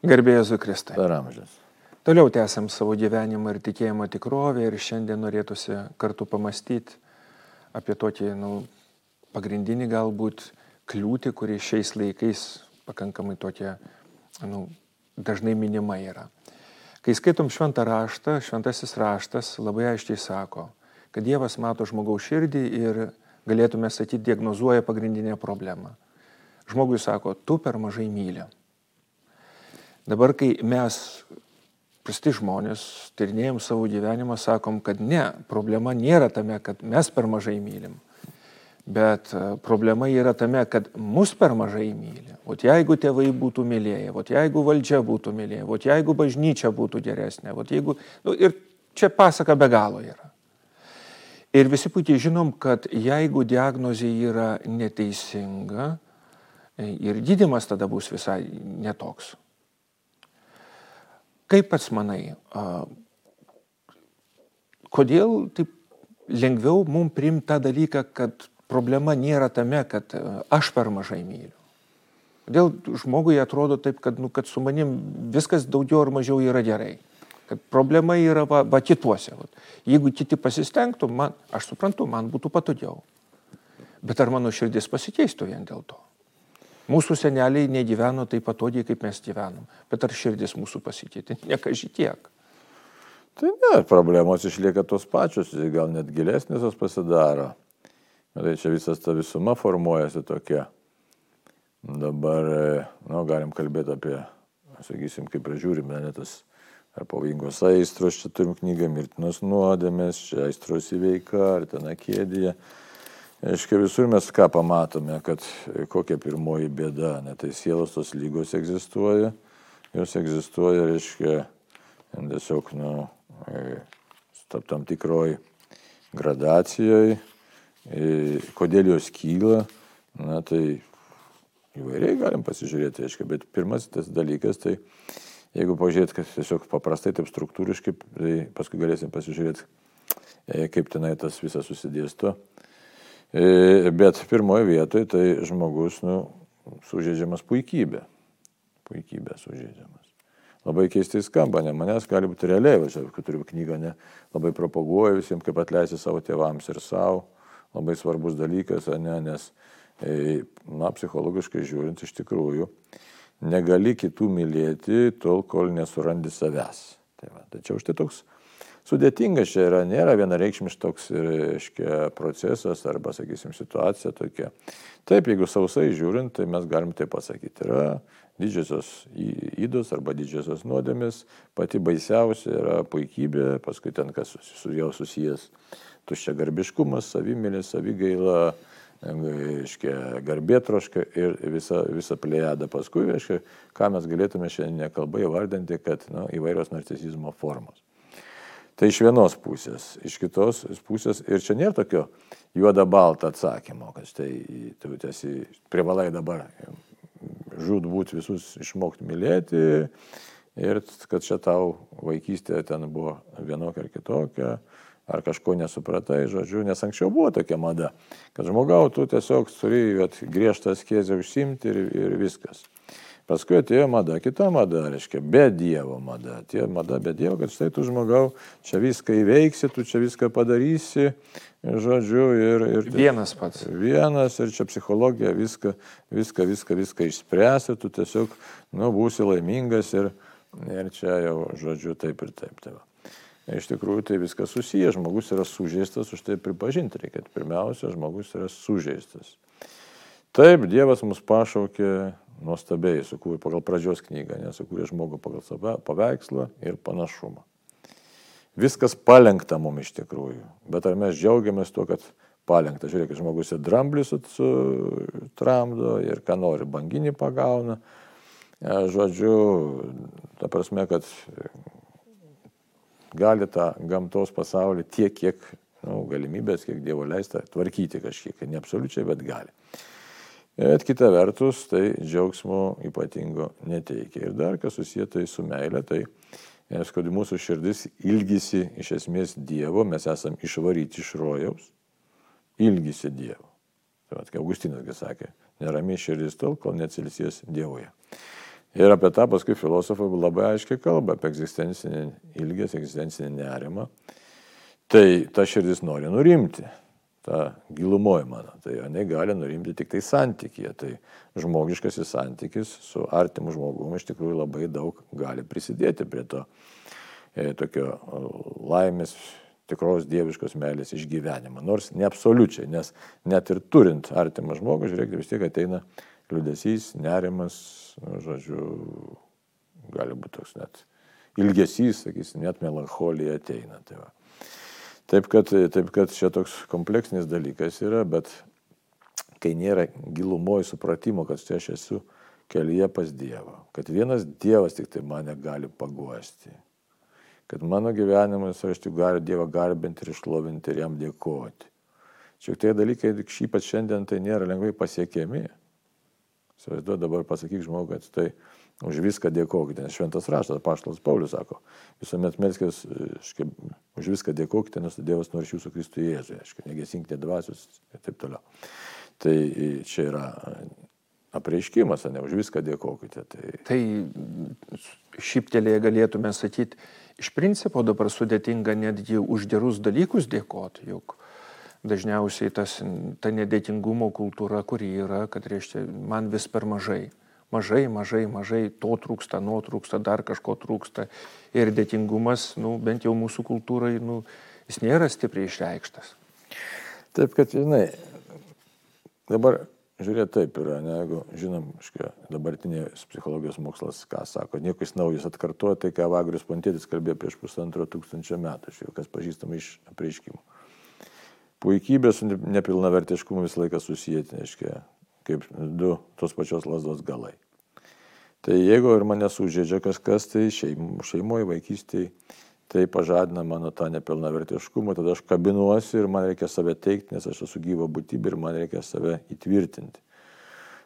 Garbėjai Zukristai. Per amžius. Toliau tęsiam savo gyvenimą ir tikėjimo tikrovę ir šiandien norėtųsi kartu pamastyti apie tokį, nu, pagrindinį galbūt kliūtį, kuri šiais laikais pakankamai tokia, nu, dažnai minima yra. Kai skaitom šventą raštą, šventasis raštas labai aiškiai sako, kad Dievas mato žmogaus širdį ir galėtume sakyti, diagnozuoja pagrindinę problemą. Žmogui sako, tu per mažai myli. Dabar, kai mes, prasti žmonės, tyrinėjom savo gyvenimą, sakom, kad ne, problema nėra tame, kad mes per mažai mylim. Bet e, problema yra tame, kad mus per mažai myli. O jeigu tėvai būtų mylėję, o jeigu valdžia būtų mylėję, o jeigu bažnyčia būtų geresnė, o jeigu... Nu, ir čia pasaka be galo yra. Ir visi puikiai žinom, kad jeigu diagnozė yra neteisinga, e, ir gydimas tada bus visai netoks. Kaip pats manai, kodėl taip lengviau mums priimti tą dalyką, kad problema nėra tame, kad aš per mažai myliu? Kodėl žmogui atrodo taip, kad, nu, kad su manim viskas daugiau ar mažiau yra gerai? Kad problema yra va, va kituose. Va. Jeigu kiti pasistengtų, man, aš suprantu, man būtų patogiau. Bet ar mano širdis pasikeistų vien dėl to? Mūsų seneliai negyveno taip patogiai, kaip mes gyvenom. Bet ar širdis mūsų pasikeitė? Nekaži tiek. Tai ne, problemos išlieka tos pačios, gal net gilesnės jos pasidaro. Tai čia visas ta visuma formuojasi tokia. Dabar, nu, galim kalbėti apie, sakysim, kaip pražiūrime, net tas ar pavojingos aistros, čia turim knygą Mirtinos nuodėmės, čia aistros įveika, ar ten akėdėje. Aiškiai visur mes ką pamatome, kad kokia pirmoji bėda, net tai sielos tos lygos egzistuoja, jos egzistuoja, reiškia, tiesiog, nu, tam tikroj gradacijoje, kodėl jos kyla, na tai įvairiai galim pasižiūrėti, aiškiai, bet pirmas tas dalykas, tai jeigu pažiūrėt, kad tiesiog paprastai, taip struktūriškai, tai paskui galėsim pasižiūrėti, e, kaip tenai tas visas susidėsto. E, bet pirmoje vietoje tai žmogus nu, sužeidžiamas puikybė. Puikybė sužeidžiamas. Labai keistai skamba, ne manęs gali būti realiai, aš turiu knygą, ne, labai propaguoju visiems, kaip atleisti savo tėvams ir savo. Labai svarbus dalykas, ne, nes, e, na, psichologiškai žiūrint, iš tikrųjų, negali kitų mylėti tol, kol nesurandi savęs. Tai va, tačiau štai toks sudėtingas čia yra, nėra vienareikšmiškas toks, reiškia, procesas arba, sakysim, situacija tokia. Taip, jeigu sausai žiūrint, tai mes galim tai pasakyti. Yra didžiosios įdos arba didžiosios nuodėmės, pati baisiausia yra puikybė, paskui ten kas su jau susijęs tuščia garbiškumas, savimėlė, savigaila, reiškia, garbėtroška ir visa, visa plėjada. Paskui, reiškia, ką mes galėtume šiandien nekalbai vardinti, kad nu, įvairios narcisizmo formos. Tai iš vienos pusės, iš kitos pusės ir čia nėra tokio juoda balta atsakymo, kad štai tu esi privalai dabar žudbūt visus išmokti mylėti ir kad čia tau vaikystė ten buvo vienokia ar kitokia, ar kažko nesupratai, žodžiu, nes anksčiau buvo tokia mada, kad žmogau tu tiesiog turi griežtą skėzę užsimti ir, ir viskas. Paskui atėjo mada, kita mada, reiškia, be Dievo mada. Atėjo mada be Dievo, kad štai tu žmogau, čia viską įveiksi, tu čia viską padarysi, žodžiu, ir... ir vienas pats. Vienas, ir čia psichologija viską, viską, viską, viską išspręs, ir tu tiesiog, nu, būsi laimingas ir, ir čia jau, žodžiu, taip ir taip. taip. Iš tikrųjų, tai viskas susiję, žmogus yra sužeistas, už tai pripažinti reikia. Pirmiausia, žmogus yra sužeistas. Taip, Dievas mus pašaukė nuostabiai sukūrė pagal pradžios knygą, nesukūrė žmogų pagal save paveikslą ir panašumą. Viskas palengta mums iš tikrųjų, bet ar mes džiaugiamės tuo, kad palengta. Žiūrėkit, žmogus ir dramblį sutramdo ir ką nori, banginį pagauna. E, žodžiu, ta prasme, kad gali tą gamtos pasaulį tiek, kiek nu, galimybės, kiek Dievo leista tvarkyti kažkiek, ne absoliučiai, bet gali. Bet kita vertus, tai džiaugsmo ypatingo neteikia. Ir dar kas susijęta su meilė, tai nes kad mūsų širdis ilgisi iš esmės Dievo, mes esam išvaryti iš rojaus, ilgisi Dievo. Tai vad, kaip Augustinasgi sakė, neramiai širdis tol, kol neatsilsės Dievoje. Ir apie tą paskui filosofai labai aiškiai kalba, apie egzistencinį ilgesį, egzistencinį nerimą. Tai ta širdis nori nurimti, ta gilumoji mano, tai jinai gali nurimti tik tai santykėje. Tai žmogiškasis santykis su artimu žmogumi iš tikrųjų labai daug gali prisidėti prie to e, tokio laimės, tikros dieviškos meilės išgyvenimą. Nors ne absoliučiai, nes net ir turint artimą žmogų, žiūrėkite, vis tiek ateina liūdėsys, nerimas, nu, žodžiu, gali būti toks net ilgesys, sakysim, net melancholija ateina. Tai va. Taip, kad, taip kad čia toks kompleksinis dalykas yra, bet kai nėra gilumoji supratimo, kad čia aš esu kelyje pas Dievą, kad vienas Dievas tik tai mane gali paguosti, kad mano gyvenimas aš tik galiu Dievą garbinti ir išlovinti ir jam dėkoti. Čia tie dalykai, ypač šiandien, tai nėra lengvai pasiekiami. Įsivaizduoju dabar pasakyk žmogui, kad tai už viską dėkokite, nes šventas raštas, paštalas Paulius sako, visuomet melskės, už viską dėkokite, nes Dievas nori jūsų Kristų Jėzui, aiškiai, negesinkite dvasius ir taip toliau. Tai čia yra apreiškimas, ne už viską dėkokite. Tai, tai šiptelėje galėtume sakyti, iš principo dabar sudėtinga netgi už gerus dalykus dėkoti, juk dažniausiai tas, ta nedėtingumo kultūra, kuri yra, kad reiškia, man vis per mažai. Mažai, mažai, mažai, to trūksta, nuo trūksta, dar kažko trūksta. Ir dėtingumas, nu, bent jau mūsų kultūrai, nu, jis nėra stipriai išreikštas. Taip, kad, žinai, dabar žiūrėt taip yra, ne, jeigu žinom, škia, dabartinės psichologijos mokslas, ką sako, nieko jis naujas atkartoja tai, ką Vagrius Pontėtis kalbėjo prieš pusantro tūkstančio metų, šio, kas pažįstama iš apreiškimų puikybė su nepilnavertiškumu visą laiką susijęti, reiškia, kaip du tos pačios lasdos galai. Tai jeigu ir mane sužeidžia kažkas, tai šeim, šeimoje, vaikystėje, tai pažadina mano tą nepilnavertiškumą, tada aš kabinuosi ir man reikia save teikti, nes aš esu gyva būtybė ir man reikia save įtvirtinti.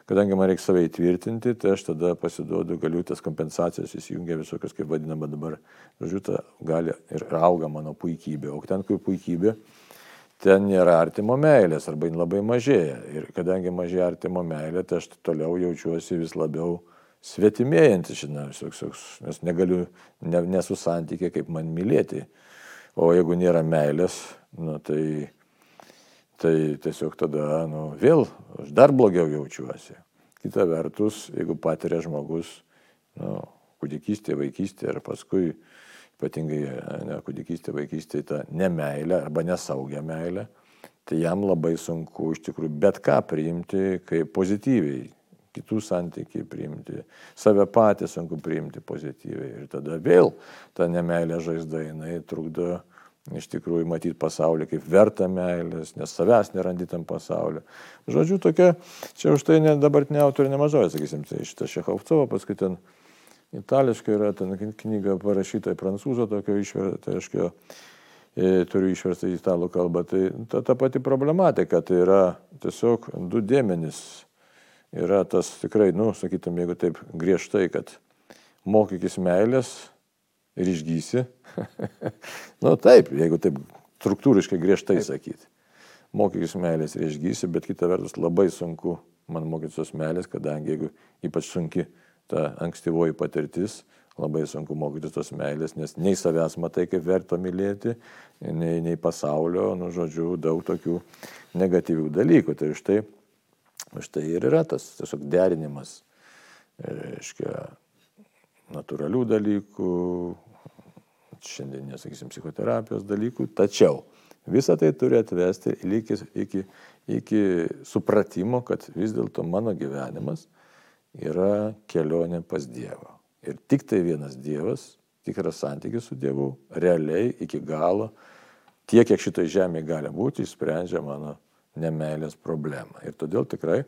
Kadangi man reikia save įtvirtinti, tai aš tada pasiduodu, galiu tas kompensacijas įsijungia visokios, kaip vadinama dabar, žodžiu, gali ir auga mano puikybė. O ten, kur puikybė, ten nėra artimo meilės arba jin labai mažėja. Ir kadangi mažėja artimo meilė, tai aš toliau jaučiuosi vis labiau svetimėjantis, žinai, nes negaliu, ne, nesu santykė, kaip man mylėti. O jeigu nėra meilės, nu, tai, tai tiesiog tada nu, vėl aš dar blogiau jaučiuosi. Kita vertus, jeigu patiria žmogus nu, kūdikystė, vaikystė ir paskui ypatingai ne, kūdikystė, vaikystė, tą nemailę arba nesaugią meilę, tai jam labai sunku iš tikrųjų bet ką priimti kaip pozityviai, kitų santykiai priimti, save patį sunku priimti pozityviai. Ir tada vėl ta nemailė žaizda, jinai trukdo iš tikrųjų matyti pasaulį kaip verta meilės, nes savęs nerandi tam pasauliu. Žodžiu, tokia, čia už tai dabartinė autorė nemažai, sakysim, tai šitą Šechovcovo, paskui ten Itališkai yra ten knyga parašyta į prancūzų, tokio išversta, tai aš turiu išverstą į italų kalbą. Tai ta, ta pati problematika, tai yra tiesiog du dėmenys. Yra tas tikrai, nu, sakytum, jeigu taip griežtai, kad mokykis meilės ir išgysi. nu taip, jeigu taip struktūriškai griežtai sakyti. Mokykis meilės ir išgysi, bet kita vertus labai sunku man mokytis tos meilės, kadangi jeigu ypač sunki ta ankstyvoji patirtis, labai sunku mokytis tos meilės, nes nei savęs matai, kaip verta mylėti, nei, nei pasaulio, nu, žodžiu, daug tokių negatyvių dalykų. Tai štai, štai ir yra tas tiesiog derinimas, reiškia, natūralių dalykų, šiandien, nesakysim, psichoterapijos dalykų, tačiau visą tai turi atvesti iki, iki, iki supratimo, kad vis dėlto mano gyvenimas yra kelionė pas Dievą. Ir tik tai vienas Dievas, tikras santykis su Dievu, realiai iki galo, tiek, kiek šitoje žemėje gali būti, išsprendžia mano nemailės problemą. Ir todėl tikrai,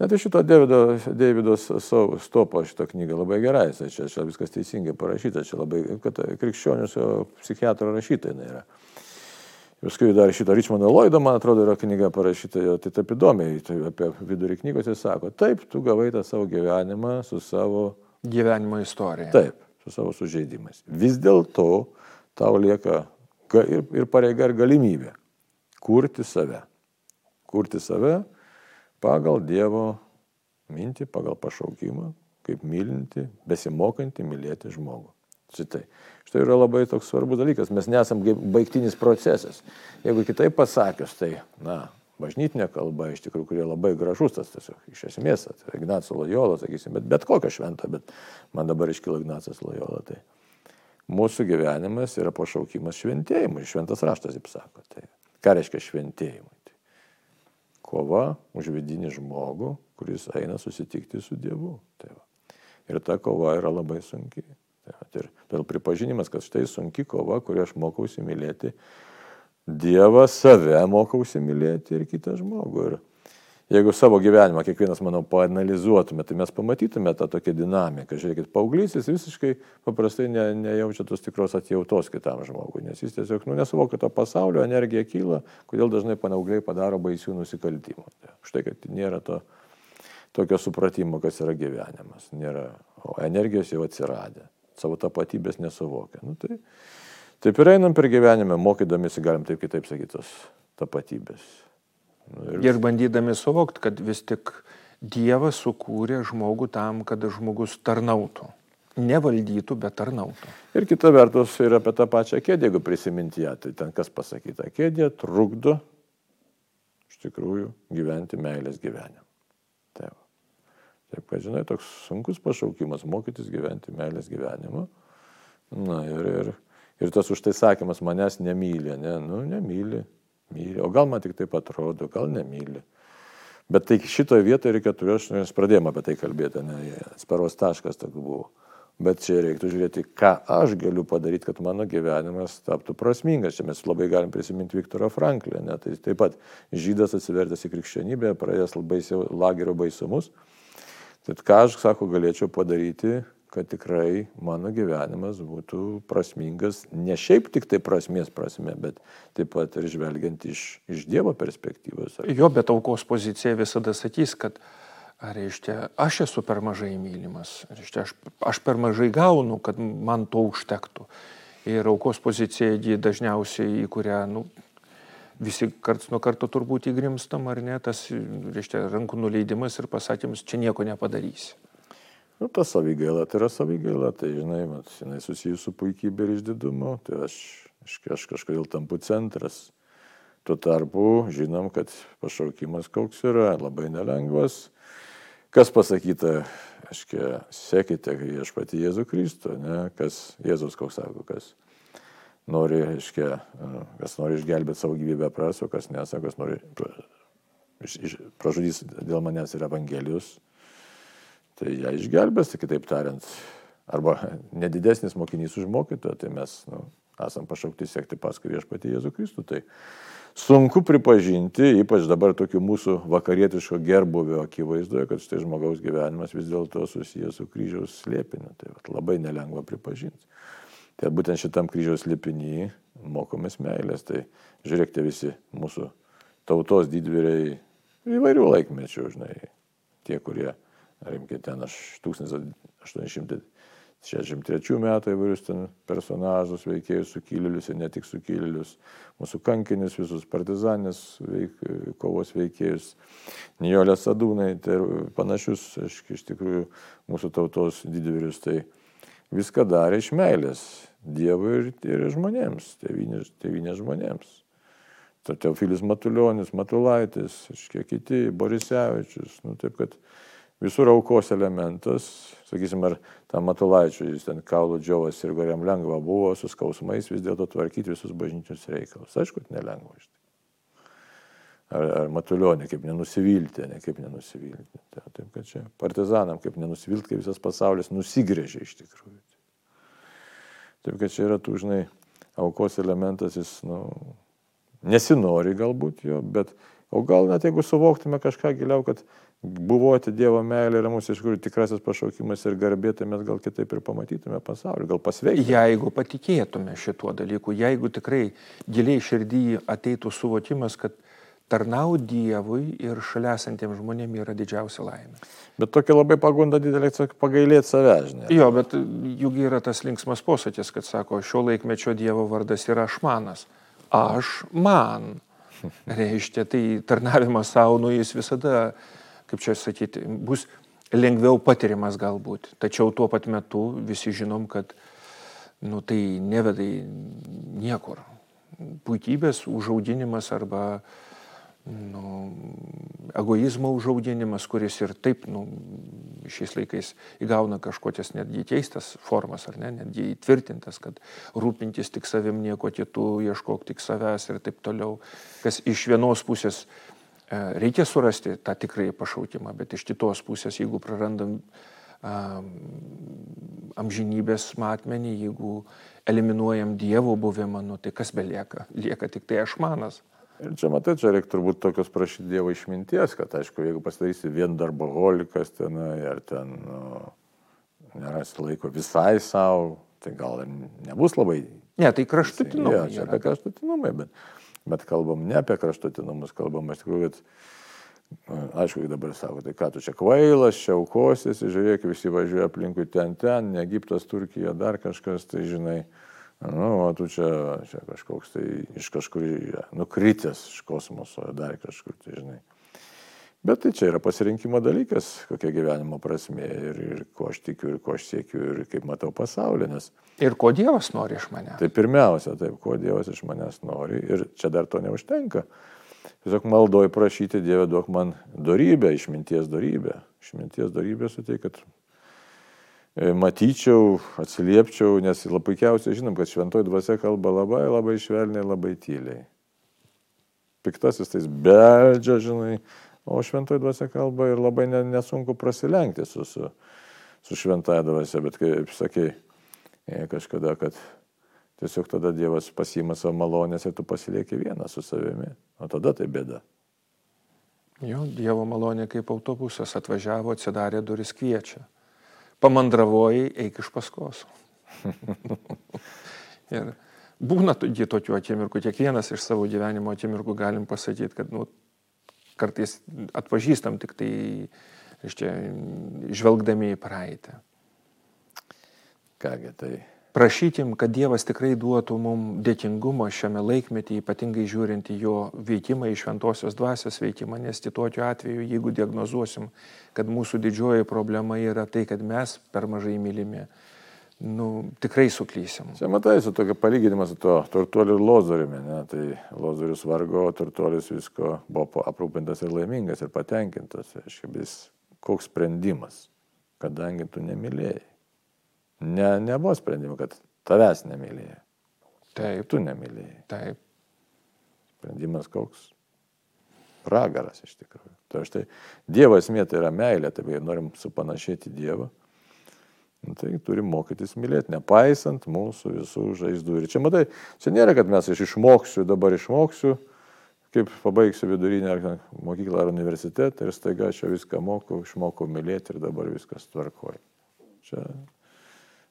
net iš šito Davido, Davido stopo šitą knygą labai gerai, čia, čia viskas teisingai parašyta, čia labai, krikščionius psichiatro rašyta jinai yra. Paskui dar šito Richmondo Lloydo, man atrodo, yra knyga parašyta, jo, tai taip įdomiai, tai apie vidurį knygos jis sako, taip, tu gavai tą savo gyvenimą su savo... Gyvenimo istorija. Taip, su savo sužeidimais. Vis dėlto tau lieka ir, ir pareiga, ir galimybė kurti save. Kurti save pagal Dievo mintį, pagal pašaukimą, kaip mylinti, besimokanti mylėti žmogų. Šitai. Štai yra labai toks svarbus dalykas. Mes nesam baigtinis procesas. Jeigu kitaip pasakius, tai, na, bažnytinė kalba, iš tikrųjų, kurie labai gražus tas tiesiog, iš esmės, tai Ignaco Lojola, sakysim, bet bet kokią šventą, bet man dabar iškilo Ignacas Lojola. Tai mūsų gyvenimas yra pašaukimas šventėjimui, šventas raštas, taip sako. Tai ką reiškia šventėjimui? Tai kova už vidinį žmogų, kuris eina susitikti su Dievu. Tai va. ir ta kova yra labai sunki. Tai va. ir todėl pripažinimas, kad štai sunki kova, kurį aš mokausi mylėti Dievą, save mokausi mylėti ir kitą žmogų. Ir jeigu savo gyvenimą kiekvienas, manau, paanalizuotume, tai mes pamatytume tą tokią dinamiką. Žiūrėkit, paauglys visiškai paprastai ne, nejaučia tos tikros atjautos kitam žmogui, nes jis tiesiog nu, nesuvokia to pasaulio, energija kyla, kodėl dažnai panaugliai padaro baisių nusikaltimų. Štai, kad nėra to tokio supratimo, kas yra gyvenimas. Nėra, o energijos jau atsiradė, savo tapatybės nesuvokia. Nu, tai, Taip ir einam per gyvenimą, mokydamėsi, galim taip kitaip sakyti, tos tapatybės. Nu, ir... ir bandydami suvokti, kad vis tik Dievas sukūrė žmogų tam, kad žmogus tarnautų. Nevaldytų, bet tarnautų. Ir kita vertus ir apie tą pačią kėdę, jeigu prisiminti ją, tai ten kas pasakyta, kėdė trukdo iš tikrųjų gyventi meilės gyvenimą. Taip. Taip, kad žinai, toks sunkus pašaukimas mokytis gyventi meilės gyvenimą. Na ir, ir Ir tas už tai sakymas manęs nemylė, ne, nu, nemylė, myli. O gal man tik taip atrodo, gal nemylė. Bet tai šitoje vietoje reikia turėti, mes pradėjome apie tai kalbėti, ne, sparos taškas toks buvo. Bet čia reiktų žiūrėti, ką aš galiu padaryti, kad mano gyvenimas taptų prasmingas. Čia mes labai galim prisiminti Viktorą Franklį. Ne? Tai taip pat žydas atsivertęs į krikščionybę, praėjęs labai lagerio baisumus. Tai ką aš, sako, galėčiau padaryti, kad tikrai mano gyvenimas būtų prasmingas, ne šiaip tik tai prasmės prasme, bet taip pat ir žvelgiant iš, iš Dievo perspektyvos. Jo, bet aukos pozicija visada sakys, kad reiškia, aš esu per mažai mylimas, reiškia, aš, aš per mažai gaunu, kad man to užtektų. Ir aukos pozicija dažniausiai į kurią, nu, visi karts nuo karto turbūt įgrimstam, ar ne, tas, reiškia, rankų nuleidimas ir pasakymas, čia nieko nepadarysi. Nu, ta savigaila tai yra savigaila, tai žinai, mat, jinai susijusi su puikybė ir išdidumu, tai aš, aš, aš kažkodėl tampu centras. Tuo tarpu žinom, kad pašaukimas koks yra, labai nelengvas. Kas pasakyta, aiškiai, sekite viešpati Jėzų Kristų, ne? kas Jėzus koks sako, kas nori, aiškiai, kas nori išgelbėti savo gyvybę praso, kas nesako, kas nori pražudys dėl manęs ir Evangelijos tai ją išgelbės, tai kitaip tariant, arba nedidesnis mokinys už mokytoją, tai mes nu, esam pašaukti sekti paskui viešpatį Jėzų Kristų. Tai sunku pripažinti, ypač dabar tokiu mūsų vakarietiško gerbuvio akivaizdoje, kad štai žmogaus gyvenimas vis dėlto susijęs su kryžiaus slėpiniu. Tai vat, labai nelengva pripažinti. Tai būtent šitam kryžiaus slėpinį mokomės meilės. Tai žiūrėkite visi mūsų tautos didvyriai įvairių laikmečių, žinai, tie, kurie Rimkė ten aš 1863 metų įvairius ten personažus, veikėjus, sukilėlius ir ne tik sukilėlius, mūsų kankinius, visus partizanės veik, kovos veikėjus, Nijolė Sadūnai tai panašius, aš iš tikrųjų mūsų tautos didvyrius, tai viską darė iš meilės Dievui ir, ir žmonėms, tėvinės, tėvinės žmonėms. Teofilis Matuljonis, Matulaitis, iškiek kiti, Borisevičius, nu taip kad visur aukos elementas, sakysim, ar tam matulaičiui, jis ten kaulų džiovas ir gariam lengva buvo su skausmais vis dėlto tvarkyti visus bažnyčios reikalus. Aišku, nelengva iš tai. Ar, ar matulionė, kaip nenusivilti, ne kaip nenusivilti. Tai, taip, kad čia partizanam, kaip nenusivilti, kai visas pasaulis nusigrėžė iš tikrųjų. Taip, kad čia yra tų, žinai, aukos elementas, jis, nu, nesinori galbūt jo, bet, o gal net jeigu suvoktume kažką giliau, kad buvoti Dievo meilė yra mūsų iš tikrųjų tikrasis pašaukimas ir garbė, tai mes gal kitaip ir pamatytume pasaulį, gal pasveiktume. Jeigu patikėtume šituo dalyku, jeigu tikrai giliai širdį ateitų suvokimas, kad tarnauti Dievui ir šalia esantiems žmonėms yra didžiausia laimė. Bet tokia labai pagunda didelė, pagailėti save, žinai. Jo, bet juk yra tas linksmas posakis, kad sako, šio laikmečio Dievo vardas yra ašmanas. Aš man. Reiškia, tai tarnavimas savo, nu jis visada kaip čia sakyti, bus lengviau patiriamas galbūt. Tačiau tuo pat metu visi žinom, kad nu, tai neveda niekur. Puikybės užaudinimas arba nu, egoizmo užaudinimas, kuris ir taip nu, šiais laikais įgauna kažkokias netgi keistas formas, ar ne, netgi įtvirtintas, kad rūpintis tik savim nieko kitų, ieškok tik savęs ir taip toliau, kas iš vienos pusės e, reikia surasti tą tikrąjį pašaukimą, bet iš kitos pusės, jeigu prarandam amžinybės matmenį, jeigu eliminuojam Dievo buvimą, nu, tai kas belieka? Lieka tik tai aš manas. Ir čia matai, čia reikia turbūt tokios prašyti Dievo išminties, kad aišku, jeigu pasidarysi vien darbaholikas tenai, ar ten nu, nerasi laiko visai savo, tai gal ir nebus labai. Ne, tai kraštutinumai. Ja, čia apie kraštutinumai, bet, bet kalbam ne apie kraštutinumus, kalbam iš tikrųjų, kad aišku, dabar sako, tai ką tu čia kvailas, čia aukosiesi, žiūrėk, visi važiuoja aplinkui ten, ten, ne Egiptas, Turkija, dar kažkas, tai žinai, Nu, o tu čia, čia kažkoks tai iš kažkur nukritęs iš kosmoso, dar kažkur, tai žinai. Bet tai čia yra pasirinkimo dalykas, kokia gyvenimo prasme ir, ir ko aš tikiu, ir ko aš siekiu, ir kaip matau pasaulį. Nes... Ir ko Dievas nori iš manęs. Tai pirmiausia, taip, ko Dievas iš manęs nori. Ir čia dar to neužtenka. Tiesiog maldoju prašyti Dievę duok man darybę, išminties darybę. Išminties darybę suteik, kad matyčiau, atsiliepčiau, nes puikiausiai žinom, kad šventoji dvasia kalba labai, labai švelniai, labai tyliai. Piktasis tais beldžia, žinai, o šventoji dvasia kalba ir labai nesunku prasilenkti su, su, su šventąją dvasia, bet kaip sakei e, kažkada, kad tiesiog tada Dievas pasima savo malonės ir tu pasilieki vieną su savimi, o tada tai bėda. Jo, Dievo malonė kaip autobusas atvažiavo, atsidarė duris kviečia pamandravojai, eik iš paskos. ir būna tokių akimirkų, kiekvienas iš savo gyvenimo akimirkų galim pasakyti, kad nu, kartais atpažįstam tik tai, reiškia, žvelgdami į praeitį. Kągi tai prašytim, kad Dievas tikrai duotų mums dėkingumo šiame laikmetį, ypatingai žiūrint į jo veikimą, į šventosios dvasios veikimą, nes tokiu atveju, jeigu diagnozuosim, kad mūsų didžioji problema yra tai, kad mes per mažai mylimi, nu, tikrai suklysim. Čia matai, su tokia palyginima su to turtuoliu ir lozoriumi, ne? tai lozorius vargo, turtuolis visko buvo aprūpintas ir laimingas ir patenkintas. Aiškiai, koks sprendimas, kadangi tu nemylėjai. Ne, nebuvo sprendimo, kad tavęs nemylėjai. Taip. Tu nemylėjai. Taip. Sprendimas koks? Pragaras iš tikrųjų. Tai štai Dievo esmė tai yra meilė, tai jei norim supanašėti Dievą, nu, tai turim mokytis mylėti, nepaisant mūsų visų žaizdų. Ir čia matai, čia nėra, kad mes iš išmoksiu, dabar išmoksiu, kaip pabaigsiu vidurinę ar mokyklą ar universitetą ir staiga čia viską mokau, išmokau mylėti ir dabar viskas tvarkoja. Čia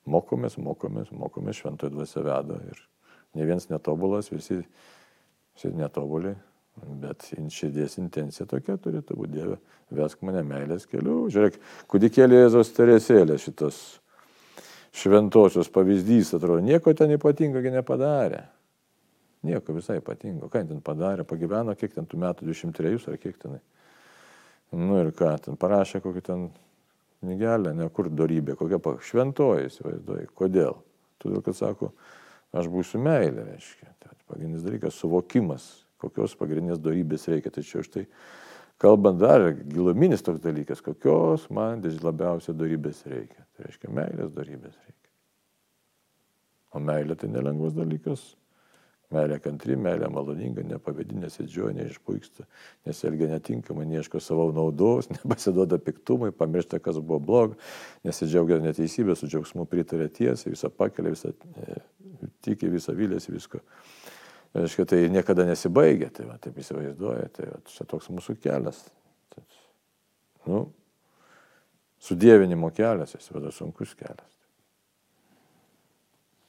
mokomės, mokomės, mokomės, šventoji dvasia veda ir ne vienas netobulas, visi, visi netobuli, bet širdies intencija tokia turėtų būti Dieve, vesk mane meilės keliu. Žiūrėk, kudikėlė Jėzos teresėlė šitas šventosios pavyzdys, atrodo, nieko ten ypatingo nepadarė. Nieko visai ypatingo. Ką ten padarė, pagyveno, kiek ten tų metų, 23 ar kiek tenai. Nu ir ką, ten parašė kokį ten knygelę, ne kur darybė, kokia šventoji, įsivaizduoji. Kodėl? Todėl, kad sako, aš būsiu meilė, reiškia. Tai pagrindinis dalykas - suvokimas, kokios pagrindinės darybės reikia. Tačiau štai, kalbant dar, giluminis toks dalykas, kokios man labiausiai darybės reikia. Tai reiškia, meilės darybės reikia. O meilė tai nelengvas dalykas. Meilė kantri, meilė maloninga, nepavėdi, nesidžiuoja, neišpuiksta, nesielgia netinkamai, neieško savo naudos, nepasiduoda piktumui, pamiršta, kas buvo bloga, nesidžiaugia neteisybė, su džiaugsmu pritarė tiesai, visą pakelia, visą e, tiki, visą vilėsi, visko. Aiškiai, tai niekada nesibaigia, tai va, taip įsivaizduoja, tai va, čia toks mūsų kelias. Tai, nu, sudėvinimo kelias, jis vada sunkus kelias.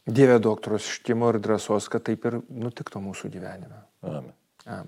Dieve doktoros štimo ir drąsos, kad taip ir nutiktų mūsų gyvenime. Amen. Amen.